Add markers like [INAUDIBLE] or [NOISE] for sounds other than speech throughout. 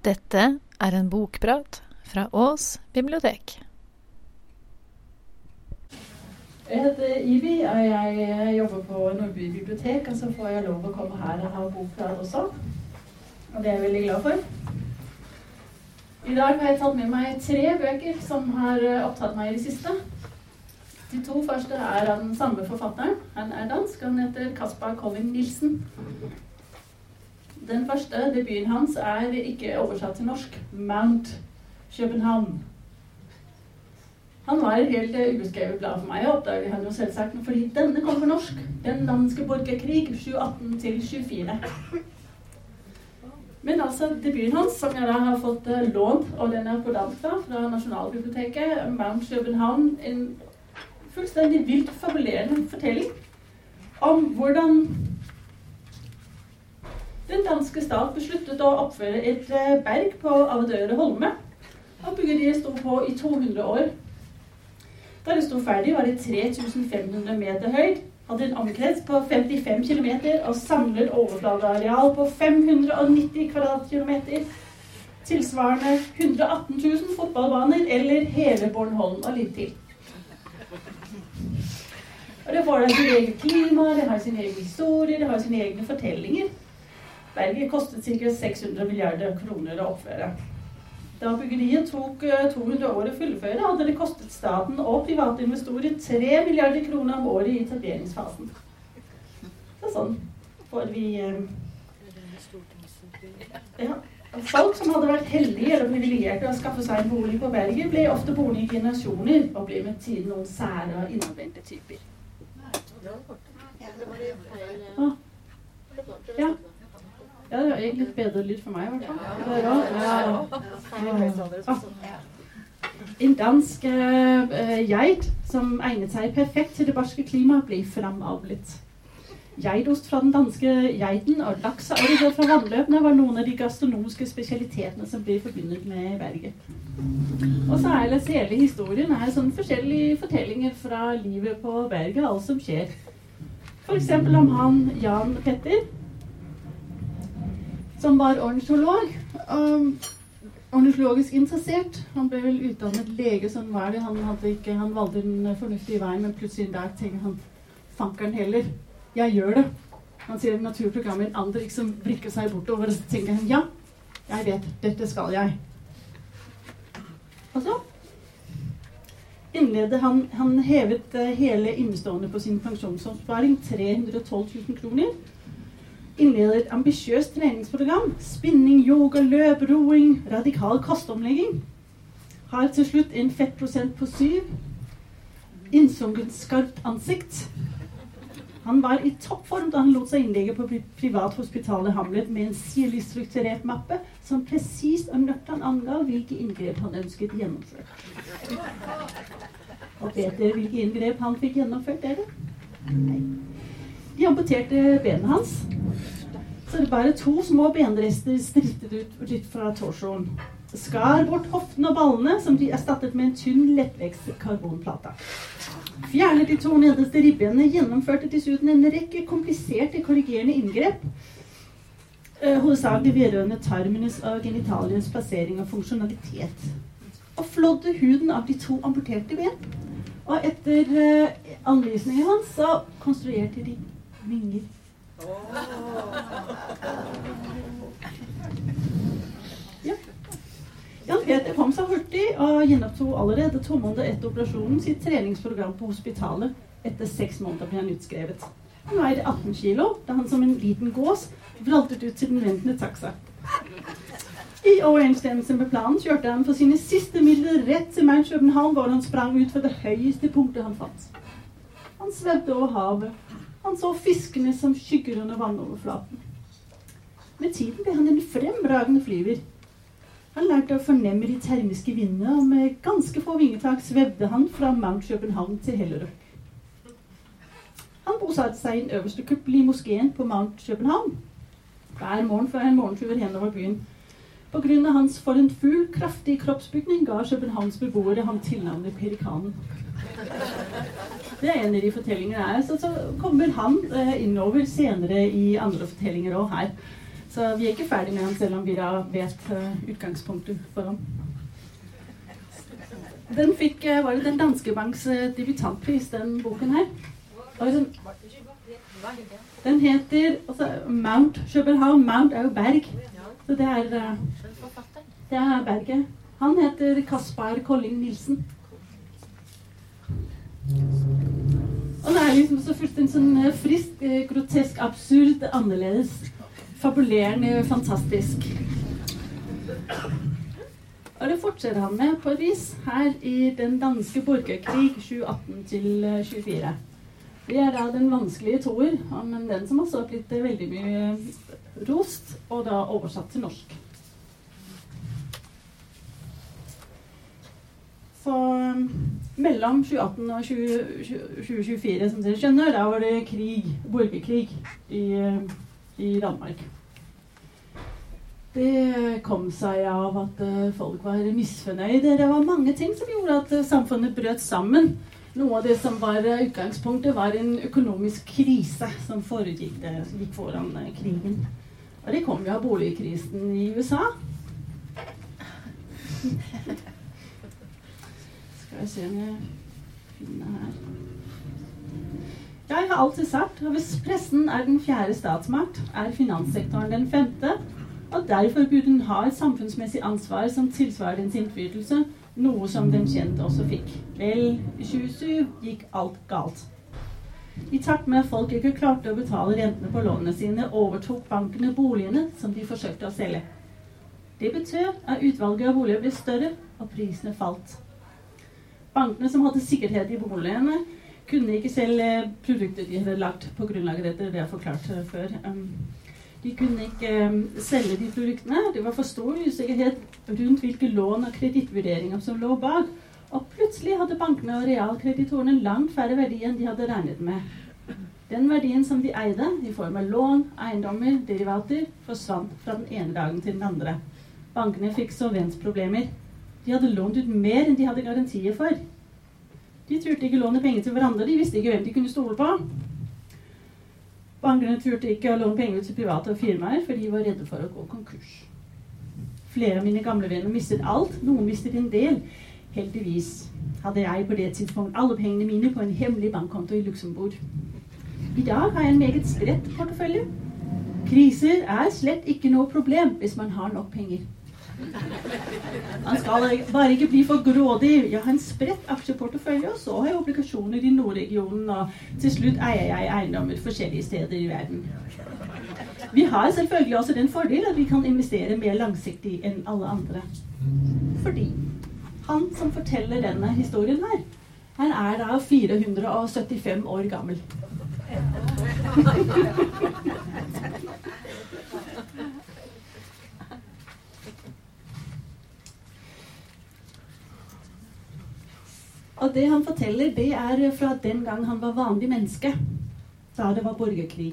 Dette er en bokprat fra Ås bibliotek. Jeg heter Ivi, og jeg jobber på Nordby bibliotek. Og så får jeg lov å komme her og ha bokprat også. Og det er jeg veldig glad for. I dag har jeg tatt med meg tre bøker som har opptatt meg i det siste. De to første er av den samme forfatteren. Han er dansk. Han heter Kaspar Colling Nilsen. Den første debuten hans er ikke oversatt til norsk. Mount København. Han var helt uh, ubeskrevet blad for meg, oppdaget han jo selvsagt, fordi denne kom på norsk. Den danske borgerkrig 718 til 24. Men altså debuten hans, som jeg da har fått uh, lånt, og den er på dansk da, fra Nasjonalbiblioteket, Mount København, en fullstendig vilt fabulerende fortelling om hvordan den danske stat besluttet å oppføre et uh, berg på Avedøre Holme. Og byggeriet sto på i 200 år. Da det sto ferdig, var det 3500 meter høyt, hadde en omkrets på 55 km og samlet overflateareal på 590 kvadratkilometer. Tilsvarende 118 000 fotballbaner eller hele Bornholm og litt til. Og Det får sitt eget klima, det har sin egen historie, det har sine egne fortellinger. Berget kostet ca. 600 milliarder kroner å oppføre. Da byggeriet tok 200 år å fullføre, hadde det kostet staten og private investorer 3 milliarder kroner om året i etableringsfasen. Så sånn får vi eh, ja. Folk som hadde vært heldige eller privilegerte å skaffe seg en bolig på berget, ble ofte boende i generasjoner og ble med tiden noen sære og innadvendte typer. Ja. Ja, det egentlig litt bedre lyd for meg, i hvert fall. Ja. En dansk uh, geit som egnet seg perfekt til det barske klimaet, ble framavlet. Geitost fra den danske geiten og laks og lakseorger fra vannløpene var noen av de gastronomiske spesialitetene som blir forbundet med berget. Og så er ellers hele historien er sånn forskjellige fortellinger fra livet på berget, alt som skjer. F.eks. om han Jan Petter, som var ornitolog. Um, ornitologisk interessert. Han ble vel utdannet lege, sånn var det. Han, ikke, han valgte den fornuftige veien, men plutselig en dag tenker han fankeren heller. Jeg gjør det. Han sier at naturprogrammet andre liksom vrikker seg bortover, og så tenker han ja, jeg vet, dette skal jeg. Og så innledet han Han hevet uh, hele innestående på sin pensjonsoppsparing 312 000 kroner. Innledet et ambisiøst treningsprogram. Spinning, yoga, løp, roing, radikal kostomlegging. Har til slutt en fettprosent på syv. Innsunket skarpt ansikt. Han var i toppform da han lot seg innlegge på privat hospital i Hamlet med en sirlig strukturert mappe som presist og nøktern angav hvilke inngrep han ønsket gjennomført. Og vet dere hvilke inngrep han fikk gjennomført, dere? Nei. De amputerte benet hans. Så det bare to små benrester strittet ut litt fra torsoen. Skar bort hoftene og ballene, som de erstattet med en tynn, lettvekst karbonplate. Fjernet de to nederste ribbenene, gjennomførte dessuten en rekke kompliserte korrigerende inngrep. Eh, hovedsakelig vedrørende tarmenes og genitaliens plassering og funksjonalitet. Og flådde huden av de to amputerte ben. Og etter eh, anvisningen hans så konstruerte de vinger. Ja. Jan Peter kom seg hurtig og gjenopptok allerede to måneder etter operasjonen sitt treningsprogram på hospitalet. Etter seks måneder ble han utskrevet. Han veide 18 kilo da han som en liten gås vraltet ut til den ventende taxa. I overensstemmelse med planen kjørte han for sine siste midler rett til Mount København, hvor han sprang ut fra det høyeste punktet han fant. Han svevde over havet. Han så fiskene som skygger under vannoverflaten. Med tiden ble han en fremragende flyver. Han lærte å fornemme de termiske vindene, og med ganske få vingetak svevde han fra Mount København til Hellerøk. Han bosatte seg i den øverste kuppel i moskeen på Mount København. Hver morgen før en morgentur henover byen. På grunn av hans for en fugl kraftige kroppsbygning ga Københavns beboere ham tilnavnet Perikanen. Det er en av de fortellingene her. Så, så kommer han eh, innover senere i andre fortellinger òg her. Så vi er ikke ferdig med han selv om vi da vet uh, utgangspunktet for ham. Den fikk, uh, var det Den danske banks debutantpris, den boken her. Den, den, heter Mount København. Mount er jo berg. Så det er, det er berget. Han heter Kaspar Kolling Nilsen. Og det er liksom så fullstendig sånn frisk, grotesk, absurd, annerledes fabulerende fantastisk. Og det fortsetter han med på et vis her i den danske borgerkrig 2018-24. Vi er da den vanskelige toer, men den som også har blitt veldig mye rost, og da oversatt til norsk. Så mellom 2018 og 2024, som dere skjønner, da var det krig, borgerkrig i i Danmark. Det kom seg av at uh, folk var misfornøyde. Det var mange ting som gjorde at uh, samfunnet brøt sammen. Noe av det som var uh, utgangspunktet, var en økonomisk krise som foregikk det, gikk foran krigen. Og det kom jo av boligkrisen i USA. Skal se om jeg finner her jeg har alltid sagt at hvis pressen er den fjerde statsmakt, er finanssektoren den femte, og derfor burde den ha et samfunnsmessig ansvar som tilsvarer dens innflytelse, noe som den kjente også fikk. Vel, i 2007 gikk alt galt. I takt med at folk ikke klarte å betale rentene på lånene sine, overtok bankene boligene som de forsøkte å selge. Det betød at utvalget av boliger ble større, og prisene falt. Bankene som hadde sikkerhet i boligene, kunne ikke selge produkter de hadde lagt på grunnlag av dette. Det har forklart før. Um, de kunne ikke um, selge de produktene. Det var for stor usikkerhet rundt hvilke lån og kredittvurderinger som lå bak. Og plutselig hadde bankene og realkreditorene langt færre verdi enn de hadde regnet med. Den verdien som de eide, i form av lån, eiendommer, derivater, forsvant fra den ene dagen til den andre. Bankene fikk solvensproblemer. De hadde lånt ut mer enn de hadde garantier for. De turte ikke låne penger til hverandre. De visste ikke hvem de kunne stole på. Bankene turte ikke å låne penger til private og firmaer, for de var redde for å gå konkurs. Flere av mine gamle venner mistet alt. Noen mistet en del. Heldigvis hadde jeg på det tidspunkt alle pengene mine på en hemmelig bankkonto i Luxembourg. I dag har jeg en meget spredt portefølje. Kriser er slett ikke noe problem hvis man har nok penger. Han skal bare ikke bli for grådig. Jeg har en spredt aksjeportefølje, og så har jeg obligasjoner i Nordregionen, og til slutt eier jeg eiendommer forskjellige steder i verden. Vi har selvfølgelig også den fordel at vi kan investere mer langsiktig enn alle andre. Fordi han som forteller denne historien her, han er da 475 år gammel. Og det han forteller, det er fra den gang han var vanlig menneske. Da det var borgerkrig.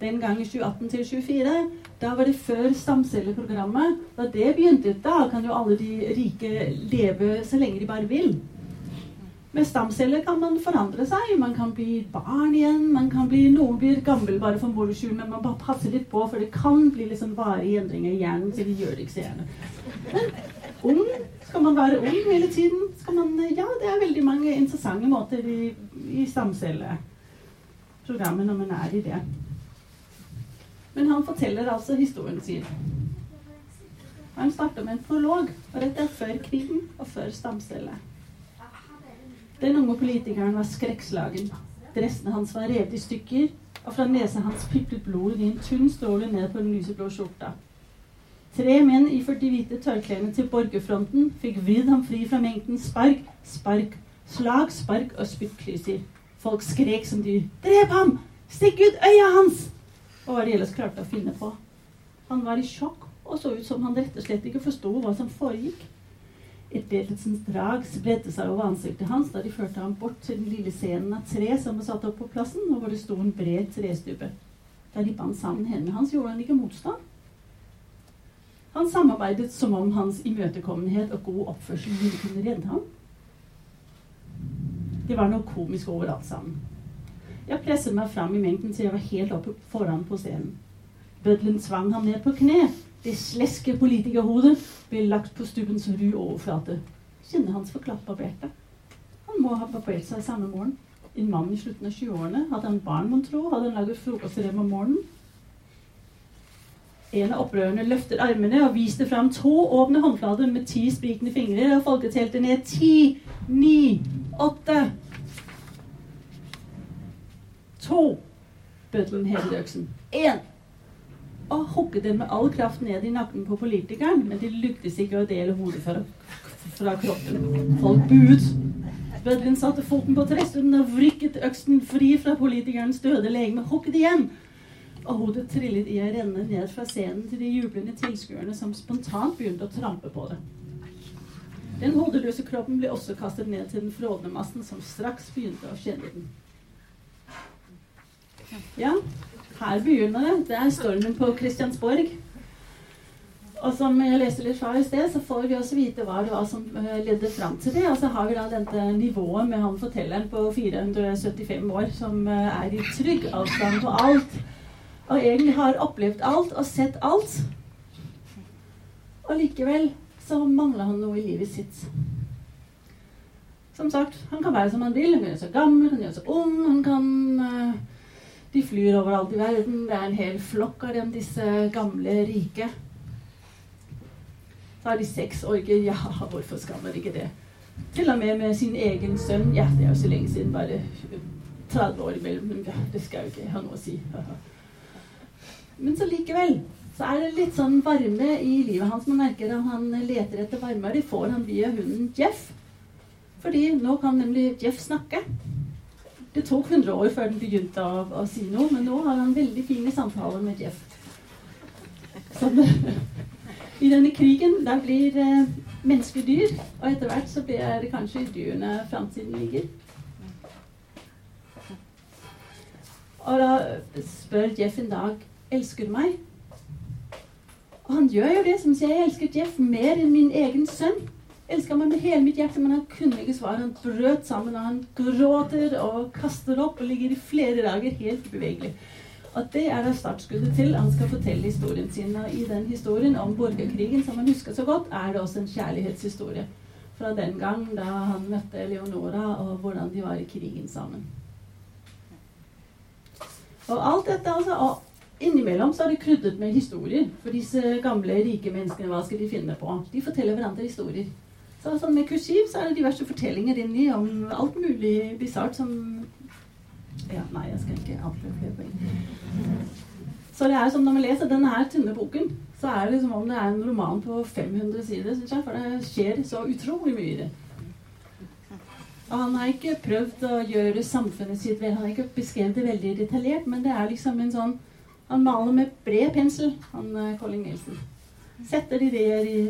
Den gang i 2018 til 2024, da var det før stamcelleprogrammet. Da det begynte, da kan jo alle de rike leve så lenge de bare vil. Med stamceller kan man forandre seg. Man kan bli barn igjen. man kan bli, Noen blir gammel bare for moro skyld, men man bare passer litt på, for det kan bli liksom varige endringer i hjernen, så de gjør det ikke så gjerne. Ung skal man være ung hele tiden? Man, ja, det er veldig mange interessante måter i, i stamcelleprogrammet når man er i det. Men han forteller altså historien sin. Han starter med en prolog, og dette er før krigen og før stamcelle. Den unge politikeren var skrekkslagen. Dressene hans var revet i stykker, og fra nesa hans piplet blodet i en tynn stråle ned på den lyseblå skjorta. Tre menn iført de hvite tørklærne til borgerfronten fikk vridd ham fri fra mengden spark, spark, slag, spark og spyttklyser. Folk skrek som dyr. 'Drep ham! Stikk ut øya hans!' Og hva de ellers klarte å finne på. Han var i sjokk og så ut som han rett og slett ikke forsto hva som foregikk. Et letelsens drag spredte seg over ansiktet hans da de førte ham bort til den lille scenen av tre som var satt opp på plassen, og hvor det sto en bred trestubbe. Da de bandt sammen hendene hans, gjorde han ikke motstand. Han samarbeidet som om hans imøtekommenhet og god oppførsel ville kunne redde ham. Det var noe komisk over alt sammen. Jeg presset meg fram i mengden til jeg var helt oppe foran på scenen. Bødlen tvang ham ned på kne. Det sleske politikerhodet ble lagt på stubbens ru overflate. Kinnet hans forklapparberte. Han må ha barbert seg samme morgen. En mann i slutten av 20-årene. Hadde han barn, mon tro? Hadde han laget frokost til dem om morgenen? En av opprørerne løftet armene og viste fram to åpne håndflater med ti sprikende fingre, og folket telte ned ti, ni, åtte To. Bødlen hevet øksen. Én. Og hukket den med all kraft ned i nakken på politikeren, men det lyktes ikke å dele hodet fra, fra kroppen. Folk buet. Bødlen satte foten på trestunden og vrikket øksen fri fra politikerens døde legeme. Hukket igjen og hodet trillet i å renne ned fra scenen til de jublende tilskuerne som spontant begynte å trampe på det. Den hodeløse kroppen ble også kastet ned til den frådende massen, som straks begynte å kjenne den. Ja, her begynner det. Det er stormen på Kristiansborg. Og som jeg leste litt fra i sted, så får vi også vite hva det var som uh, ledde fram til det. Og så har vi da dette nivået med han fortelleren på 475 år som uh, er i trygg avstand på alt og egentlig har opplevd alt og sett alt. Og likevel så mangler han noe i livet sitt. Som sagt, han kan være som han vil. Han kan gjøre seg gammel, han kan gjøre seg ung. han kan... Uh, de flyr overalt i verden. Det er en hel flokk av dem, disse gamle, rike. Så har de seks orker. Ja, hvorfor skal man ikke det? Til og med med sin egen sønn. Ja, det er jo så lenge siden, bare 30 år imellom. Ja, det skal jo ikke ha noe å si. Men så likevel så er det litt sånn varme i livet hans. Man merker at han leter etter varme. Og det får han via hunden Jeff. Fordi nå kan nemlig Jeff snakke. Det tok 100 år før den begynte å, å si noe, men nå har han veldig fine samtaler med Jeff. Så [LAUGHS] I denne krigen der blir eh, mennesker dyr, og etter hvert så blir det kanskje dyrene framtiden ligger. Og da spør Jeff en dag elsker meg? Og han gjør jo det, som sier jeg elsker Jeff mer enn min egen sønn. Elsker meg med hele mitt hjerte, men han kunne ikke svare. Han brøt sammen, og han gråter og kaster opp og ligger i flere dager helt ubevegelig. Og det er da startskuddet til han skal fortelle historien sin. Og i den historien om borgerkrigen, som han husker så godt, er det også en kjærlighetshistorie. Fra den gang da han møtte Leonora, og hvordan de var i krigen sammen. Og alt dette, altså. Og Innimellom så er det krydret med historier. For disse gamle, rike menneskene, hva skal de finne på? De forteller hverandre historier. Så sånn med kursiv så er det diverse fortellinger inni om alt mulig bisart som Ja, nei, jeg skal ikke avsløre poeng. Så det er som når man leser denne tynne boken, så er det som om det er en roman på 500 sider, syns jeg. For det skjer så utrolig mye i det. Og han har ikke prøvd å gjøre samfunnet sitt vel. Han har ikke beskrevet det veldig detaljert, men det er liksom en sånn han maler med bred pensel, han uh, Colin Nielsen. Setter ideer i,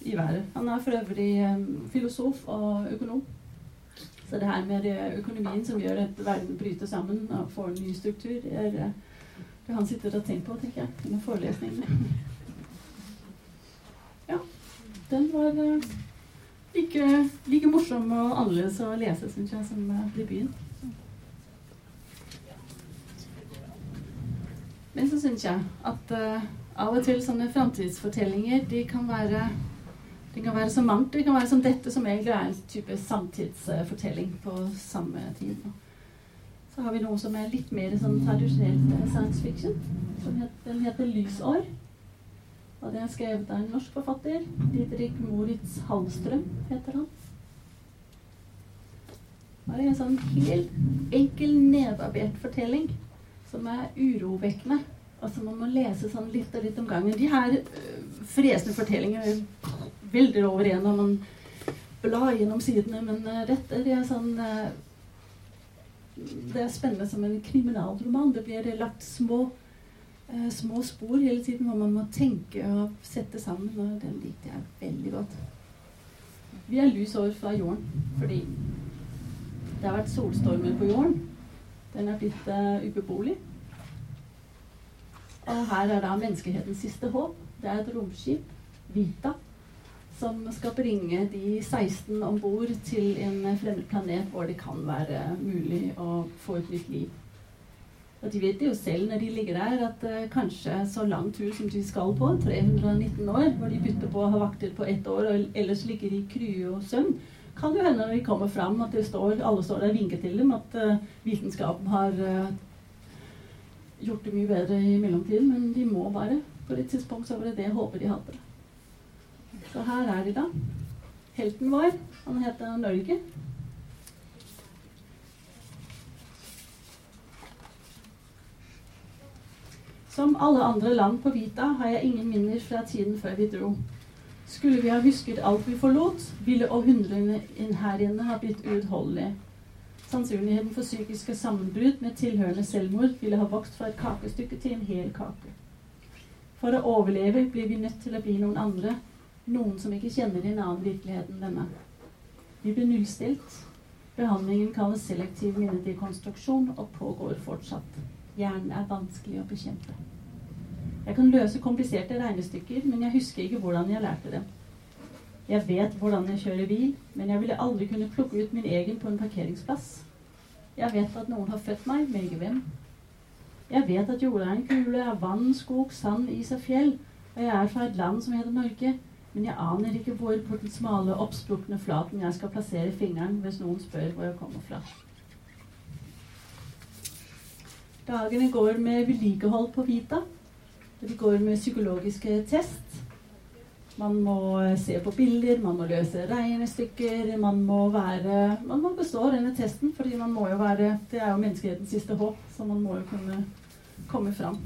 i været. Han er for øvrig um, filosof og økonom. Så det her med økonomien som gjør at verden bryter sammen og får en ny struktur, det er det han sitter og tenker på, tenker jeg, under forelesningene. ja. Den var like, like, morsom og annerledes å lese, syns jeg, som debuten. Men så syns jeg at uh, av og til sånne framtidsfortellinger de kan være det kan være så mangt. Det kan være som dette, som egentlig er en type samtidsfortelling på samme tid. Så har vi noe som er litt mer sånn tradisjonelt eh, science fiction. Heter, den heter 'Lysår'. Og det er skrevet av en norsk forfatter. Didrik Moritz Hallstrøm heter han. Det er en sånn helt enkel, nedarbeidet fortelling som er urovekkende. Altså man må lese sånn litt og litt om gangen. De her uh, fresende fortellingene velder over igjen når man blar gjennom sidene, men uh, dette det er sånn uh, Det er spennende som en kriminalroman. Det blir lagt små, uh, små spor hele tiden hvor man må tenke og sette sammen, og den likte jeg veldig godt. Vi er lys over fra jorden fordi det har vært solstormer på jorden. Den er blitt uh, ubeboelig. Og her er da menneskehetens siste håp. Det er et romskip, Vita, som skal bringe de 16 om bord til en fremmed planet hvor det kan være mulig å få et nytt liv. Og de vet jo selv når de ligger der, at uh, kanskje så lang tur som de skal på, 319 år, hvor de bytter på å ha vakter på ett år og ellers ligger de i krye og søvn, kan jo hende når de kommer fram at står, alle står der og vinker til dem, at uh, vitenskapen har uh, gjort det mye bedre i mellomtiden. Men de må bare. På et tidspunkt så var det det jeg håper de hadde. Så her er de, da. Helten vår. Han heter Norge. Som alle andre land på Vita har jeg ingen minner fra tiden før vi dro. Skulle vi ha husket alt vi forlot, ville århundrene her inne ha blitt uutholdelige. Sannsynligheten for psykiske sammenbrudd med tilhørende selvmord ville ha vokst fra et kakestykke til en hel kake. For å overleve blir vi nødt til å bli noen andre, noen som ikke kjenner en annen virkelighet enn denne. Vi blir nullstilt. Behandlingen kalles selektiv minnedekonstruksjon og pågår fortsatt. Hjernen er vanskelig å bekjempe. Jeg kan løse kompliserte regnestykker, men jeg husker ikke hvordan jeg lærte dem. Jeg vet hvordan jeg kjører bil, men jeg ville aldri kunne plukke ut min egen på en parkeringsplass. Jeg vet at noen har født meg, men ikke hvem. Jeg vet at jorda er en kule av vann, skog, sand, is og fjell, og jeg er fra et land som heter Norge, men jeg aner ikke hvor på den smale, oppsprukne flaten jeg skal plassere fingeren hvis noen spør hvor jeg kommer fra. Dagene går med vedlikehold på Vita. De går med psykologiske test. Man må se på bilder, man må løse regnestykker. Man må være Man må bestå denne testen, fordi man må jo være Det er jo menneskehetens siste håp, så man må jo kunne komme fram.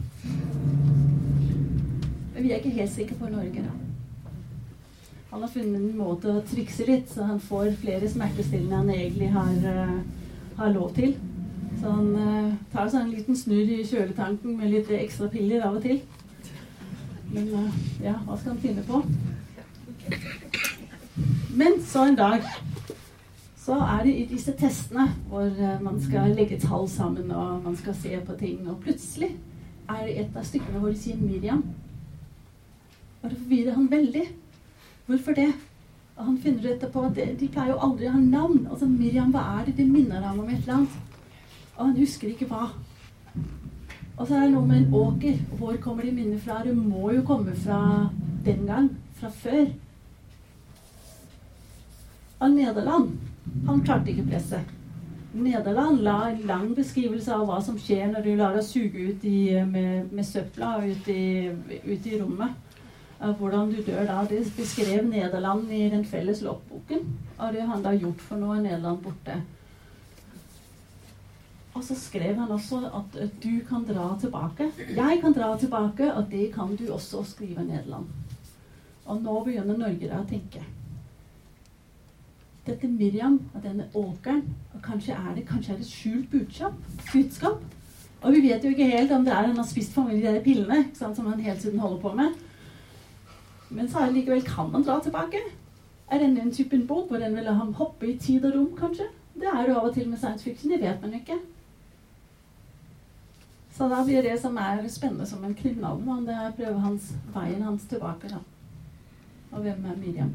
Men vi er ikke helt sikre på Norge, da. Han har funnet en måte å trikse litt, så han får flere smertestillende han egentlig har, uh, har lov til. Så han uh, tar seg en liten snurr i kjøletanken med litt ekstra piller av og til. Men uh, ja, hva skal han finne på? Men så en dag så er det i disse testene hvor uh, man skal legge tall sammen og man skal se på ting, og plutselig er det et av stykkene hvor de sier Miriam. Og det forvirrer han veldig. Hvorfor det? Og han finner ut etterpå at de pleier jo aldri å ha navn. Altså Miriam, hva er det? Det minner ham om et eller annet. Og han husker ikke hva. Og så er det noe med en åker. Hvor kommer de minnene fra? Det må jo komme fra den gang. Fra før. Av Nederland. Han klarte ikke presset. Nederland la en lang beskrivelse av hva som skjer når du lar deg suge ut i, med, med, søpla ut i, ut i rommet. Hvordan du dør da. Det beskrev Nederland i den felles loppboken. Og det han da gjort for noe Nederland borte. Og så skrev han også at du kan dra tilbake. Jeg kan dra tilbake, og det kan du også skrive Nederland. Og nå begynner Norge da å tenke. Dette Miriam og denne åkeren og Kanskje er det kanskje er det skjult budskap? budskap? Og vi vet jo ikke helt om det er han har spist for mye de pillene sant, som han hele tiden holder på med. Men så likevel kan man dra tilbake. Er det en typen bok hvor den vil la ham hoppe i tid og rom, kanskje? Det er jo av og til med science fiction. Det vet man ikke. Så da blir det som er spennende som en kriminalroman, det er prøve hans, veien hans tilbake. da. Og hvem er Miriam?